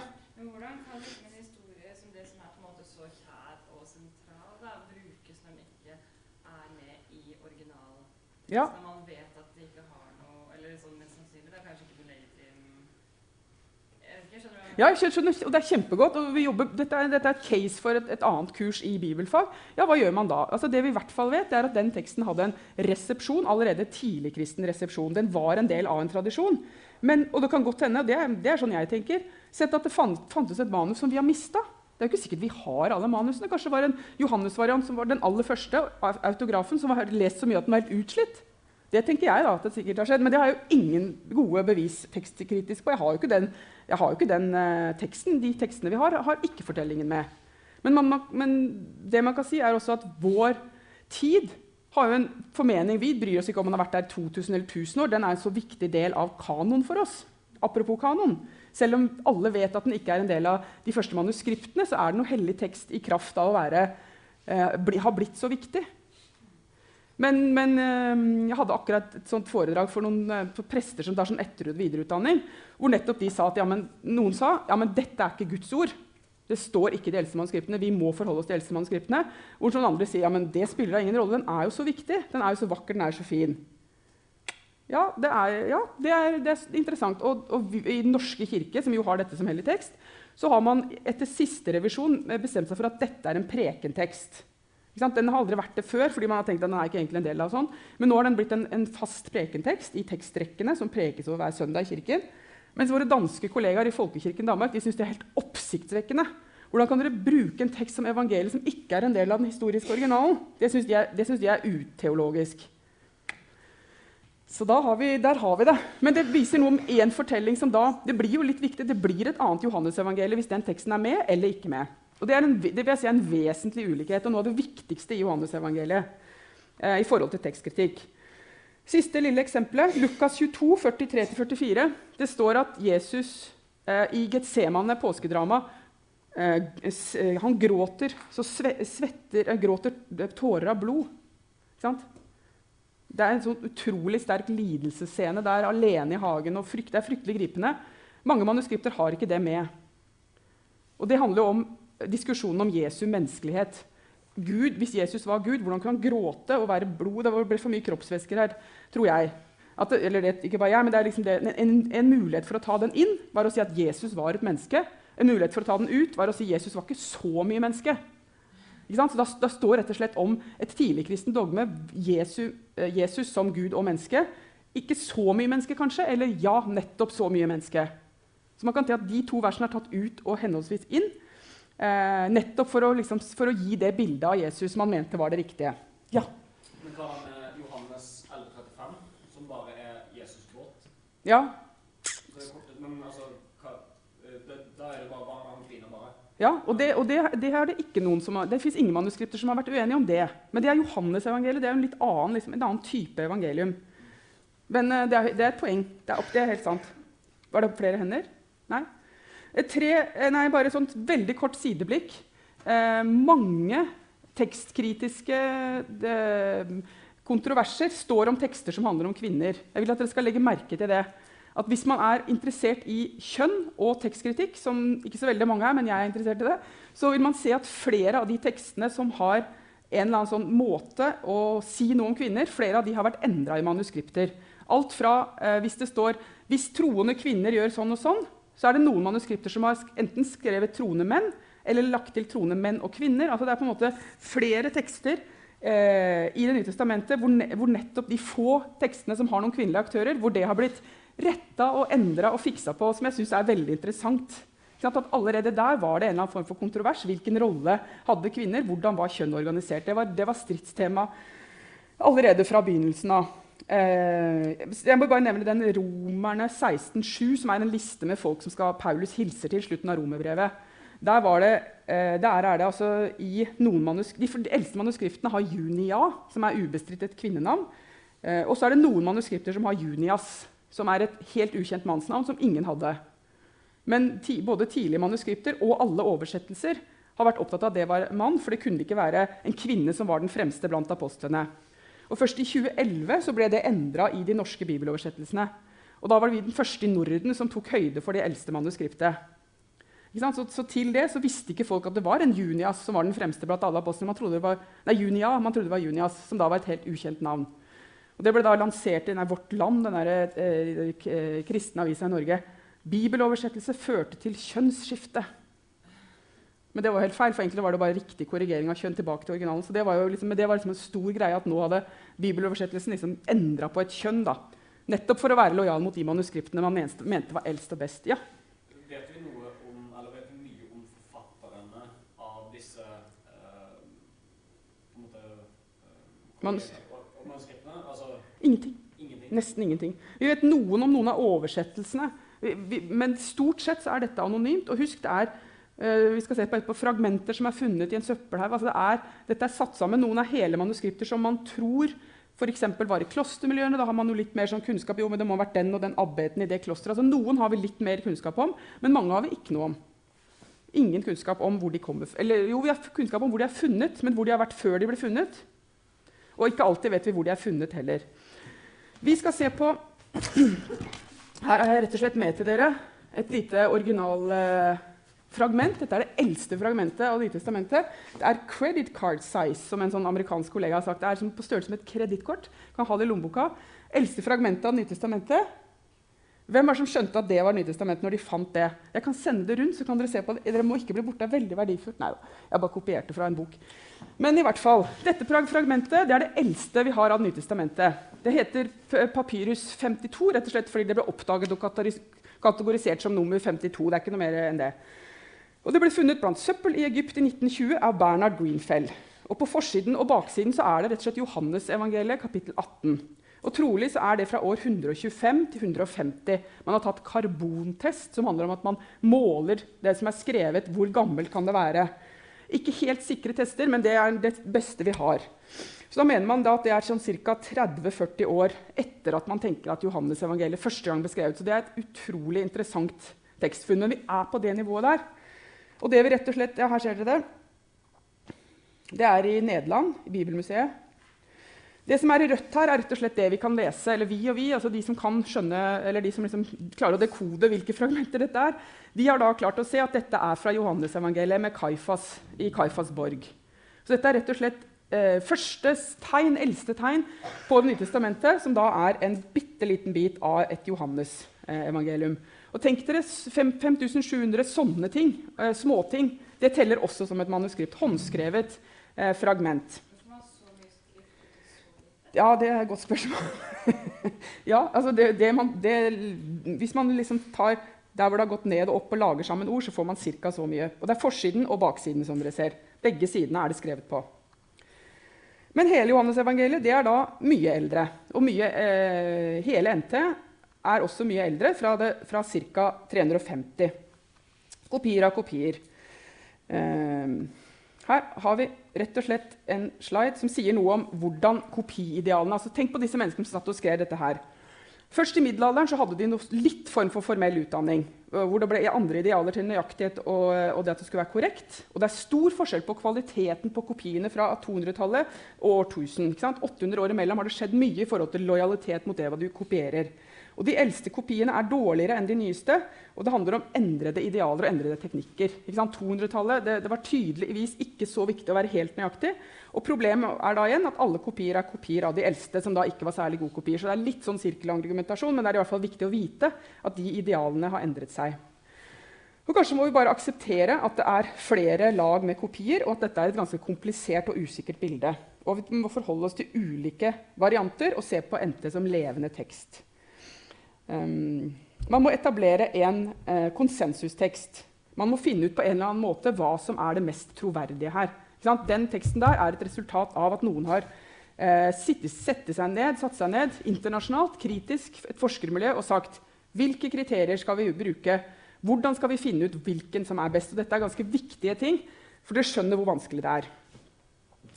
Ja. Når man vet at de ikke har noe Eller sånn mest sannsynlig. Det er kanskje ikke legitim ja, jeg skjønner, og det er kjempegodt. og jobber, dette, er, dette, er, et case for et, et, annet kurs i bibelfag. Ja, hva gjør man da? Altså, det vi i hvert fall vet, er at Den teksten hadde en resepsjon, allerede tidligkristen resepsjon. Den var en del av en tradisjon. Men, og det kan godt hende, det er, det er sånn jeg tenker, sett at det fant, fantes et manus som vi har mista. Det er jo ikke sikkert vi har alle manusene. Kanskje det var en Johannes-variant som var den aller første autografen, som var lest så mye at den var helt utslitt. Det tenker jeg da, at det sikkert har skjedd, Men det har jeg jo ingen gode bevis tekstkritisk på. Jeg har jo ikke den, jo ikke den uh, teksten. De tekstene vi har, har ikke fortellingen med. Men, man, men, det man kan si, er også at vår tid har jo en formening Vi bryr oss ikke om man har vært der 2000 eller 1000 år. Den er en så viktig del av kanon for oss. Apropos kanon. Selv om alle vet at den ikke er en del av de første manuskriptene, så er det noe hellig tekst i kraft av å være, eh, bli, ha blitt så viktig. Men, men eh, jeg hadde akkurat et sånt foredrag for noen eh, prester som tar sånn etter- og videreutdanning, hvor nettopp de sa at ja, men, noen sa ja, men dette er ikke Guds ord. Det står ikke i de eldste manuskriptene. Vi må forholde oss til de eldste manuskriptene. Hvor noen andre sier ja, men det spiller da ingen rolle. Den er jo så viktig. Den er jo så vakker, den er så fin. Ja, det er, ja, det er, det er interessant. Og, og I Den norske kirke, som jo har dette som hellig tekst, så har man etter siste revisjon bestemt seg for at dette er en prekentekst. Den har aldri vært det før, fordi man har tenkt at den er ikke egentlig en del av sånn. Men nå har den blitt en, en fast prekentekst i tekstrekkene som prekes over hver søndag i kirken. Mens våre danske kollegaer i Folkekirken Danmark de syns det er helt oppsiktsvekkende. Hvordan kan dere bruke en tekst som evangeliet som ikke er en del av den historiske originalen? Det syns de, de, er uteologisk. Så har vi, der har vi det. Men det viser noe om én fortelling som da Det blir jo litt viktig, det blir et annet Johannes-evangelie hvis den teksten er med eller ikke med. Og Det er en, det vil jeg si en vesentlig ulikhet og noe av det viktigste i Johannes-evangeliet eh, i forhold til tekstkritikk. Siste lille eksempelet, Lukas 22, 43-44. Det står at Jesus eh, i Getsemane påskedrama eh, eh, han gråter, så svetter, eh, gråter tårer av blod. Ikke sant? Det er en sånn utrolig sterk lidelsesscene der alene i hagen. og frykt, Det er fryktelig gripende. Mange manuskripter har ikke det med. Og Det handler om diskusjonen om Jesu menneskelighet. Gud, Hvis Jesus var Gud, hvordan kunne han gråte og være blod? Det ble for mye kroppsvæsker her, tror jeg. At, eller det, ikke bare jeg, men det er liksom det, en, en, mulighet for å ta den inn var å si at Jesus var et menneske. En mulighet for å ta den ut var å si at Jesus var ikke så mye menneske. Så da, da, står rett og slett om et tidligkristen dogme Jesus, eh, Jesus som Gud og menneske. Ikke så mye menneske, kanskje, eller ja, nettopp så mye menneske. Så man kan si at De to versene er tatt ut og henholdsvis inn, eh, nettopp for å, liksom, for å, gi det bildet av Jesus som man mente var det riktige. Ja. Men hva med Johannes 11,35, som bare er Jesus gråt? Ja. Men altså, hva, eh, det, da er det bare ja, og Det, og det, det det fins ingen manuskripter som har vært uenige om det. Men det er Johannes-evangeliet. Det er en litt annen, liksom, en annen type evangelium. Men uh, det, er, det, er, et poeng. Er, det er, helt sant. Var det flere hender? Nei? Tre, eh, nei bare et sånt veldig kort sideblikk. Eh, mange tekstkritiske de, kontroverser står om tekster som handler om kvinner. Jeg vil at dere skal legge merke til det at hvis man er interessert i kjønn og tekstkritikk, som ikke så veldig mange er, men jeg er interessert i det, så vil man se at flere av de tekstene som har en eller annen sånn måte å si noe om kvinner, flere av de har vært endra i manuskripter. Alt fra eh, hvis det står 'hvis troende kvinner gjør sånn og sånn', så er det noen manuskripter som har enten skrevet 'troende menn' eller lagt til 'troende menn og kvinner'. Altså det er på en måte flere tekster eh, i Det nye testamentet hvor, ne hvor nettopp de få tekstene som har noen kvinnelige aktører, hvor det har blitt retta og endra og fiksa på, som jeg syns er veldig interessant. At allerede der var det en eller annen form for kontrovers. Hvilken rolle hadde kvinner? Hvordan var kjønn organisert? Det var, det var stridstema allerede fra begynnelsen av. Eh, jeg må bare nevne den Romerne 16,7, som er en liste med folk som skal Paulus hilser til slutten av romerbrevet. Der, det, eh, der er det altså i noen manusk de, de eldste manuskriptene har Junia, som er ubestridt et kvinnenavn. Eh, og så er det noen manuskripter som har Junias, som er et helt ukjent mannsnavn som ingen hadde. Men ti, både tidlige manuskripter og alle oversettelser har vært opptatt av at det var mann, for det kunne ikke være en kvinne som var den fremste blant apostlene. Og Først i 2011 så ble det endra i de norske bibeloversettelsene. Og Da var vi den første i Norden som tok høyde for det eldste manuskriptet. Så, så, til det så visste ikke folk at det var en Junias som var den fremste blant alle apostlene. Man trodde det var, nei, Junia, man trodde det var Junias, som da var et helt ukjent navn. Og Det ble da lansert i denne Vårt Land, den der, eh, kristne avisa i Norge. Bibeloversettelse førte til kjønnsskifte. Men det var helt feil, for egentlig var det bare riktig korrigering av kjønn. tilbake til originalen. Så det var jo liksom, det var liksom en stor greie at nå hadde bibeloversettelsen liksom endra på et kjønn. da. Nettopp for å være lojal mot de manuskriptene man mente, mente var eldst og best. Ja. Vet vi noe om, eller vet vi mye om forfatterne av disse uh, på en måte, Manus Ingenting. ingenting. Nesten ingenting. Vi vet noen om noen av oversettelsene, men stort sett så er dette anonymt. Og husk, det er uh, vi skal se på, på fragmenter som er funnet i en søppelhaug. Altså det er, dette er satt sammen. Noen er hele manuskripter som man tror f.eks. var i klostermiljøene. Da har man jo litt mer sånn kunnskap jo, men det må ha vært den og den abbeten i det klosteret. Altså, noen har vi litt mer kunnskap om, men mange har vi ikke noe om. Ingen kunnskap om hvor de kommer Eller jo, vi har kunnskap om hvor de er funnet, men hvor de har vært før de ble funnet. Og ikke alltid vet vi hvor de er funnet heller. Vi skal se på Her er jeg rett og slett med til dere et lite originalfragment. Dette er det eldste fragmentet av Nytestamentet. Det er credit card size, som en sånn amerikansk kollega har sagt. Det er på størrelse med et kredittkort. Kan ha det i lommeboka. Eldste fragmentet av Det nye testamentet. Hvem er det som skjønte at det var Nytestamentet når de fant det? Jeg kan sende det rundt, så kan dere se på det. Dere må ikke bli borte. Det er veldig verdifullt. Nei, jeg bare kopierte fra en bok. Men i hvert fall, dette fragmentet det er det eldste vi har av Nytestamentet. Det heter Papyrus 52 rett og slett fordi det ble oppdaget og kategorisert som nummer 52. Det er ikke noe mer enn det. Og Det ble funnet blant søppel i Egypt i 1920 av Bernard Greenfell. Og På forsiden og baksiden så er det rett og slett Johannes-evangeliet, kapittel 18. Og Trolig er det fra år 125 til 150. Man har tatt karbontest, som handler om at man måler det som er skrevet. Hvor gammelt kan det være? Ikke helt sikre tester, men det er det beste vi har. Så da mener man da at det er sånn ca. 30-40 år etter at man tenker at Johannes evangeliet første gang ble skrevet. Så det er et utrolig interessant tekstfunn. Men vi er på det nivået der. Og det vi rett og slett, ja, her ser dere det. Det er i Nederland, i Bibelmuseet. Det som er i rødt her, er rett og slett det vi kan lese. Eller vi og vi, altså de som kan skjønne, eller de som liksom klarer å dekode hvilke fragmenter dette er, de har da klart å se at dette er fra Johannesevangeliet med Kaifas i Kaifas borg. Så dette er rett og slett eh, første tegn, eldste tegn på Det nye testamentet, som da er en bitte liten bit av et Johannes-evangelium. Og tenk dere 5700 sånne ting, eh, småting. Det teller også som et manuskript. Håndskrevet eh, fragment. Ja, det er et godt spørsmål. ja, altså det, det man, det, hvis man liksom tar der hvor det har gått ned og opp og lager sammen ord, så får man ca. så mye. Og det er forsiden og baksiden. som dere ser. Begge sidene er det skrevet på. Men hele Johannes-evangeliet er da mye eldre. Og mye, eh, hele NT er også mye eldre, fra, det, fra ca. 350. Kopier av kopier. Eh, her har vi rett og slett en slide som sier noe om hvordan kopiidealene altså Tenk på disse menneskene som satt og skrev dette her. Først i middelalderen så hadde de noe litt form for formell utdanning. Hvor det ble andre idealer til nøyaktighet og, og, det at det skulle være korrekt. Og det er stor forskjell på kvaliteten på kopiene fra 200-tallet og årtusen. 800 år imellom har det skjedd mye i forhold til lojalitet mot det du kopierer. Og De eldste kopiene er dårligere enn de nyeste. og Det handler om endrede idealer og endrede teknikker. 200-tallet det, det, var tydeligvis ikke så viktig å være helt nøyaktig. Og Problemet er da igjen at alle kopier er kopier av de eldste. som da ikke var særlig gode kopier. Så det er litt sånn sirkelargumentasjon, men det er i hvert fall viktig å vite at de idealene har endret seg. Og Kanskje må vi bare akseptere at det er flere lag med kopier, og at dette er et ganske komplisert og usikkert bilde. Og Vi må forholde oss til ulike varianter og se på NT som levende tekst. Um, man må etablere en uh, konsensustekst. Man må finne ut på en eller annen måte hva som er det mest troverdige her. Den teksten der er et resultat av at noen har uh, sittet, seg ned, satt seg ned internasjonalt, kritisk, et forskermiljø, og sagt hvilke kriterier skal vi bruke, hvordan skal vi finne ut hvilken som er best. Og dette er ganske viktige ting, for dere skjønner hvor vanskelig det er.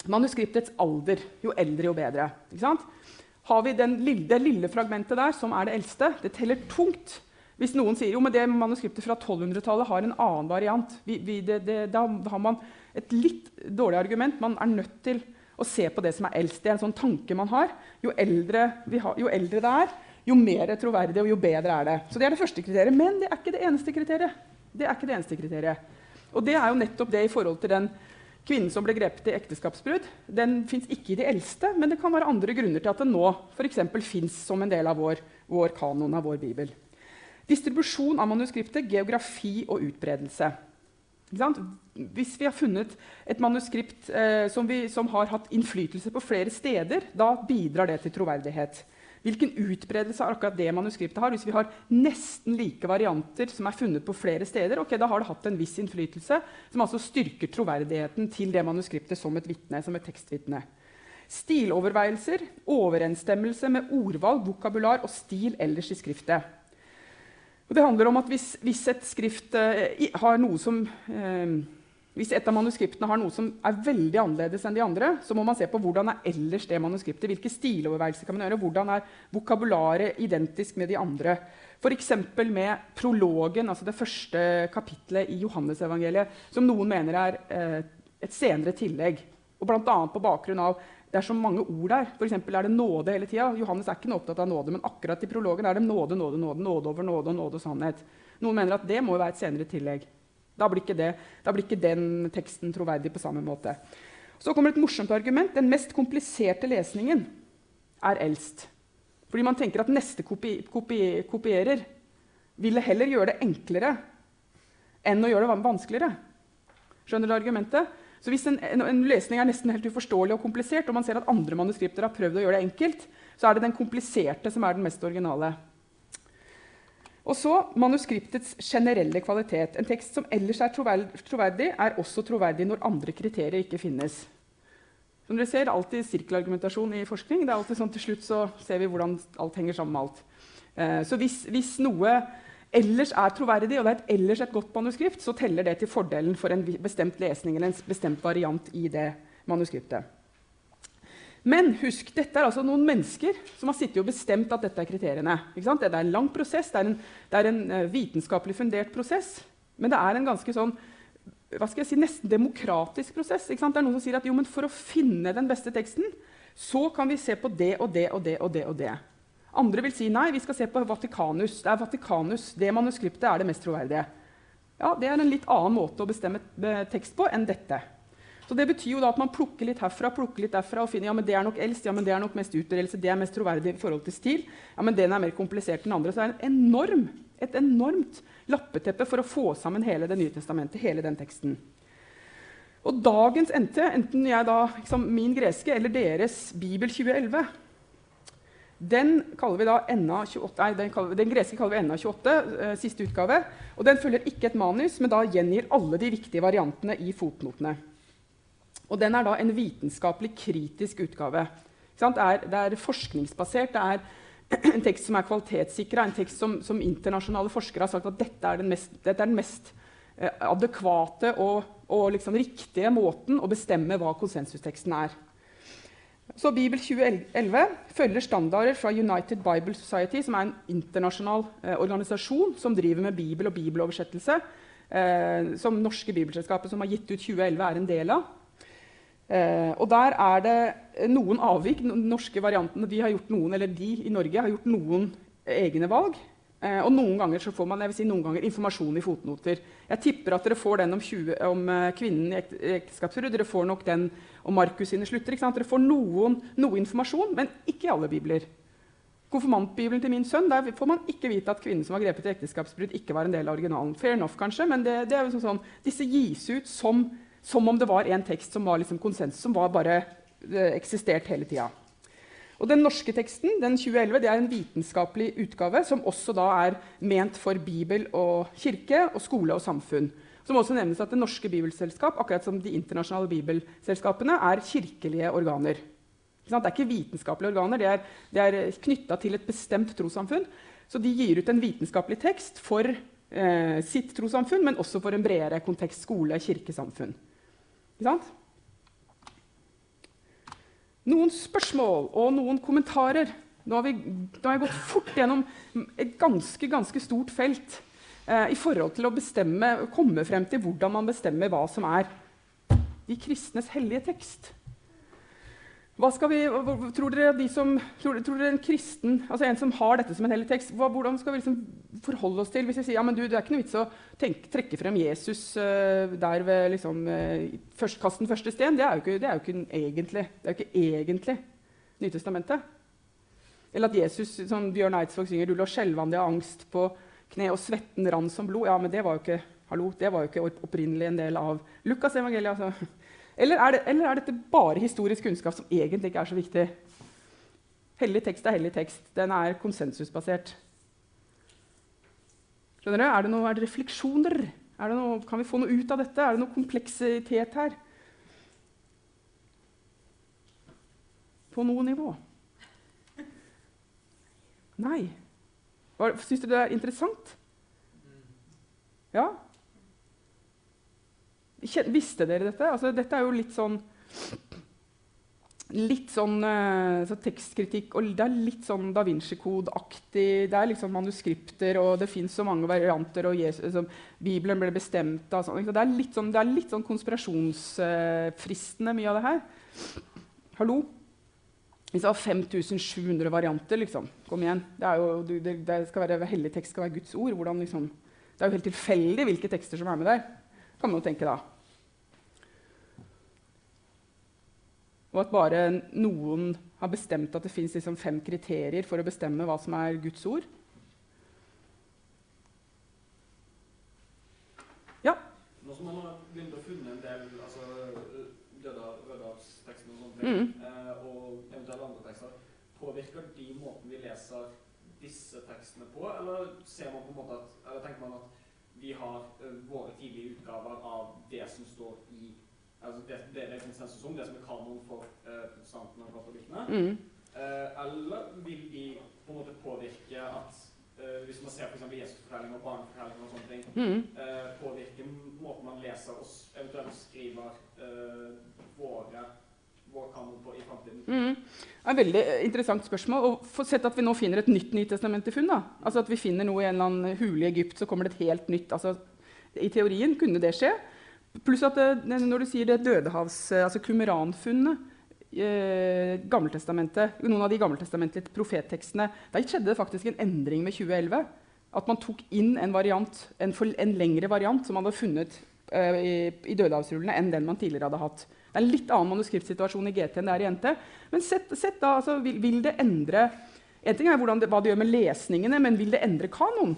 Manuskriptets alder. Jo eldre, jo bedre. Ikke sant? Har vi lille, det lille fragmentet der, som er det eldste. Det teller tungt. Hvis noen sier jo, men det manuskriptet fra 1200-tallet har en annen variant, vi, vi, det, det, da har man et litt dårlig argument. Man er nødt til å se på det som er eldst. Det er en sånn tanke man har. Jo eldre, har, jo eldre det er, jo mer troverdig og jo bedre er det. Så Det er det første kriteriet. Men det er ikke det eneste kriteriet. Det er ikke det eneste kriteriet. Og det er jo nettopp det i forhold til den Kvinnen som ble grepet i ekteskapsbrudd, den fins ikke i de eldste, men det kan være andre grunner til at den nå for fins som en del av vår, vår kanon av vår bibel. Distribusjon av manuskriptet, geografi og utbredelse. Hvis vi har funnet et manuskript eh, som, vi, som har hatt innflytelse på flere steder, da bidrar det til troverdighet. Hvilken utbredelse har akkurat det manuskriptet har. Hvis vi har nesten like varianter som er funnet på flere steder, okay, da har det hatt en viss innflytelse som altså styrker troverdigheten til det manuskriptet som et vittne, som et tekstvitne. Stiloverveielser, overensstemmelse med ordvalg, vokabular og stil ellers i skriftet. Og det handler om at Hvis, hvis et skrift eh, har noe som eh, hvis et av manuskriptene har noe som er veldig annerledes enn de andre, så må man se på hvordan er ellers det manuskriptet. Hvilke stiloverveielser kan man gjøre? Hvordan er vokabularet identisk med de andre? F.eks. med prologen, altså det første kapitlet i Johannesevangeliet, som noen mener er eh, et senere tillegg. Og annet på bakgrunn av det er så mange ord der. For er det nåde hele tida. Johannes er ikke noe opptatt av nåde, men akkurat i prologen er det nåde, nåde, nåde, nåde over nåde og nåde og sannhet. Noen mener at det må være et senere tillegg. Da blir, det, da blir, ikke den teksten troverdig på samme måte. Så kommer et morsomt argument. Den mest kompliserte lesningen er eldst. Fordi man tenker at neste kopi, kopi, kopierer ville heller gjøre det enklere enn å gjøre det vanskeligere. Skjønner du argumentet? Så Hvis en, en, en, lesning er nesten helt uforståelig og komplisert, og man ser at andre manuskripter har prøvd å gjøre det enkelt, så er det den kompliserte som er den mest originale. Og så manuskriptets generelle kvalitet. En tekst som ellers er troverdig, er også troverdig når andre kriterier ikke finnes. Som dere ser, alltid sirkelargumentasjon i forskning. Det er alltid sånn Til slutt så ser vi hvordan alt henger sammen med alt. Eh, så hvis, hvis, noe ellers er troverdig, og det er et ellers et godt manuskript, så teller det til fordelen for en bestemt lesning eller en bestemt variant i det manuskriptet. Men husk, dette er altså noen mennesker som har sittet og bestemt at dette er kriteriene. Det er en lang prosess, det er en, det er en uh, vitenskapelig fundert prosess. Men det er en ganske sånn, hva skal jeg si, nesten demokratisk prosess. Det er noen som sier at jo, for å finne den beste teksten, så kan vi se på det og det og det og det. og det. Andre vil si nei, vi skal se på Vatikanus. Det er Vatikanus, det manuskriptet er det mest troverdige. Ja, Det er en litt annen måte å bestemme tekst på enn dette. Så Det betyr jo da at man plukker litt herfra plukker litt derfra og finner ja, men det er nok eldst, ja, men det er nok mest utbredelse, det er mest troverdig i forhold til stil. ja, men den er mer komplisert enn andre. Så det er en enorm, et enormt lappeteppe for å få sammen hele Det nye testamentet, hele den teksten. Og dagens NT, enten jeg da, liksom, min greske eller deres Bibel 2011 den vi da NA28, nei, den, kaller, den, greske kaller vi NA28, eh, siste utgave. og Den følger ikke et manus, men da gjengir alle de viktige variantene i fotnotene. Og den er da en vitenskapelig kritisk utgave. Det er, det er, forskningsbasert. Det er en tekst som er kvalitetssikra, en tekst som, som, internasjonale forskere har sagt at dette er den mest, er den mest eh, adekvate og, og liksom riktige måten å bestemme hva konsensusteksten er. Så Bibel 2011 følger standarder fra United Bible Society, som er en internasjonal eh, organisasjon som driver med bibel og bibeloversettelse, eh, som norske bibelselskapet som har gitt ut 2011, er en del av. Eh, og der er det noen avvik. De norske variantene, de, har gjort noen, eller de i Norge har gjort noen egne valg. Eh, og noen ganger så får man jeg vil si, noen ganger informasjon i fotnoter. Jeg tipper at dere får den om, 20, om uh, kvinnen i ekteskapsbrudd. Dere får nok den om Markus sine slutter. Dere får noen, noe informasjon, men ikke i alle bibler. Konfirmantbibelen til min sønn der får man ikke vite at kvinnen som var grepet i ekteskapsbrudd, ikke var en del av originalen. Fair enough, kanskje, men det, det er jo sånn, sånn, disse gis ut som som om det var en tekst som var liksom konsensus, som var bare eh, eksistert hele tida. Og Den norske teksten den 2011, det er en vitenskapelig utgave som også da er ment for Bibel og kirke og skole og samfunn. Som også nevnes at Det norske bibelselskap akkurat som de internasjonale bibelselskapene, er kirkelige organer. Det er ikke vitenskapelige organer, det er, det er knytta til et bestemt trossamfunn. Så de gir ut en vitenskapelig tekst for eh, sitt trossamfunn, men også for en bredere kontekst skole, kirkesamfunn. Ikke sant? Noen spørsmål og noen kommentarer. Nå har, vi, nå har jeg gått fort gjennom et ganske, ganske stort felt eh, i forhold til å bestemme, komme frem til hvordan man bestemmer hva som er de kristnes hellige tekst. Vi, tror dere de som, tror, tror dere En kristen, altså en som har dette som en hellig tekst, hva, hvordan skal vi liksom forholde oss til hvis vi sier ja, men du, det er ikke noe vits å tenke, trekke frem Jesus uh, der ved liksom, uh, først, Kast den første sten? Det er jo ikke, det er ikke egentlig det er jo ikke egentlig Nytestamentet. Eller at Jesus, som Bjørn Eidsvåg synger, du lå skjelvende av angst på kne, og svetten rant som blod. Ja, men det var jo ikke, hallo, det var jo ikke opprinnelig en del av Lukas evangeliet. Altså. Eller er, det, eller er, dette bare historisk kunnskap som egentlig ikke er så viktig? Hellig tekst er hellig tekst. Den er konsensusbasert. Skjønner du? Er det, noe, er det refleksjoner? Er det noe, kan vi få noe ut av dette? Er det noe kompleksitet her? På noe nivå? Nei. Syns du det er interessant? Ja? Visste dere dette? Altså, dette er jo litt sånn Litt sånn uh, så tekstkritikk og Det er litt sånn Da Vinci-kode-aktig. Det er liksom manuskripter, og det fins så mange varianter. og Jesus, liksom, Bibelen ble bestemt av sånn, det, er litt sånn, det er litt sånn konspirasjonsfristende, mye av det her. Hallo? Hvis det var 5700 varianter, liksom. Kom igjen. Det, jo, det, det skal være, hellig tekst skal være Guds ord. Hvordan, liksom, det er jo helt tilfeldig hvilke tekster som er med der kan man jo tenke da. Og at bare noen har bestemt at det fins liksom fem kriterier for å bestemme hva som er Guds ord. Ja. Nå som man har begynt å funne en del altså, døde, Rødehavsteksten og sånne ting, Mm. eh, og eventuelle andre tekster, påvirker de måten vi leser disse tekstene på, eller ser man på en måte at, eller tenker man at vi har eh, våre tidlige utgaver av det som står i altså det, det er konsensus om, det som er kanon for eh, protestantene og katolikkene? Mm. Eh, eller vil de på en måte påvirke at eh, Hvis man ser f.eks. Jesusfortellinger og barnefortellinger og sånne ting, Mm. eh, påvirke måten man leser og eventuelt skriver eh, Mm. Det er et veldig eh, interessant spørsmål. Og sett at vi nå finner et nytt Nytestamentet-funn. Altså at vi finner noe i en eller annen hule i Egypt, så kommer det et helt nytt altså, I teorien kunne det skje. Pluss at det, når du sier det dødehavs... Altså Qumran-funnet eh, Gammeltestamentet, Noen av de gammeltestamentlige profettekstene Der skjedde det faktisk en endring med 2011. At man tok inn en variant, en, for, en lengre variant som man hadde funnet eh, i, i dødehavsrullene, enn den man tidligere hadde hatt. Det er en litt annen manuskriptsituasjon i GT enn det er i NT. Men sett, sett da, altså, vil, vil det endre En ting er det, hva det gjør med lesningene, men vil det endre kanon?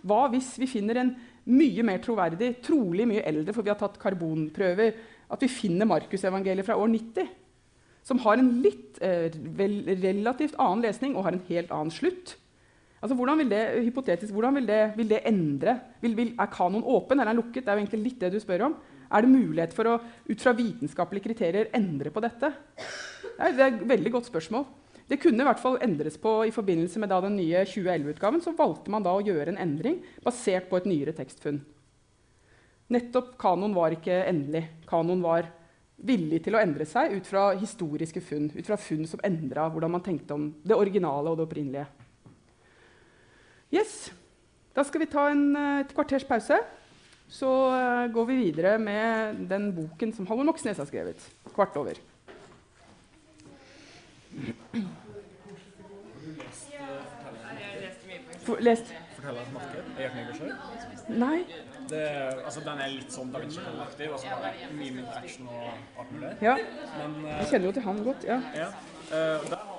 Hva hvis vi finner en mye mer troverdig, trolig mye eldre, for vi har tatt karbonprøver, at vi finner Markusevangeliet fra år 90? Som har en litt eh, vel, relativt annen lesning og har en helt annen slutt. Altså, hvordan vil det, hypotetisk, hvordan vil det, vil det endre? Vil, er kanon åpen eller er den lukket? Det er jo egentlig litt det du spør om. Er det mulighet for å ut fra vitenskapelige kriterier endre på dette? Det er, et veldig godt spørsmål. Det kunne i hvert fall endres på i forbindelse med den nye 2011-utgaven. Så valgte man da å gjøre en endring basert på et nyere tekstfunn. Nettopp kanon var ikke endelig. Kanon var villig til å endre seg ut fra historiske funn. Ut fra funn som endra hvordan man tenkte om det originale og det opprinnelige. Yes. Da skal vi ta en, eh, et kvarters pause. Så eh, går vi videre med den boken som Halvor Moxnes har skrevet. Kvart over. Jeg For, lest? Fortellerens marked. Er ikke selv. Nei? Det, altså, den er litt sånn Da Vinci-aktig, og så bare mye mindre action og alt mulig. Ja. Men uh, Jeg kjenner jo til han godt. ja. ja, Uh, der har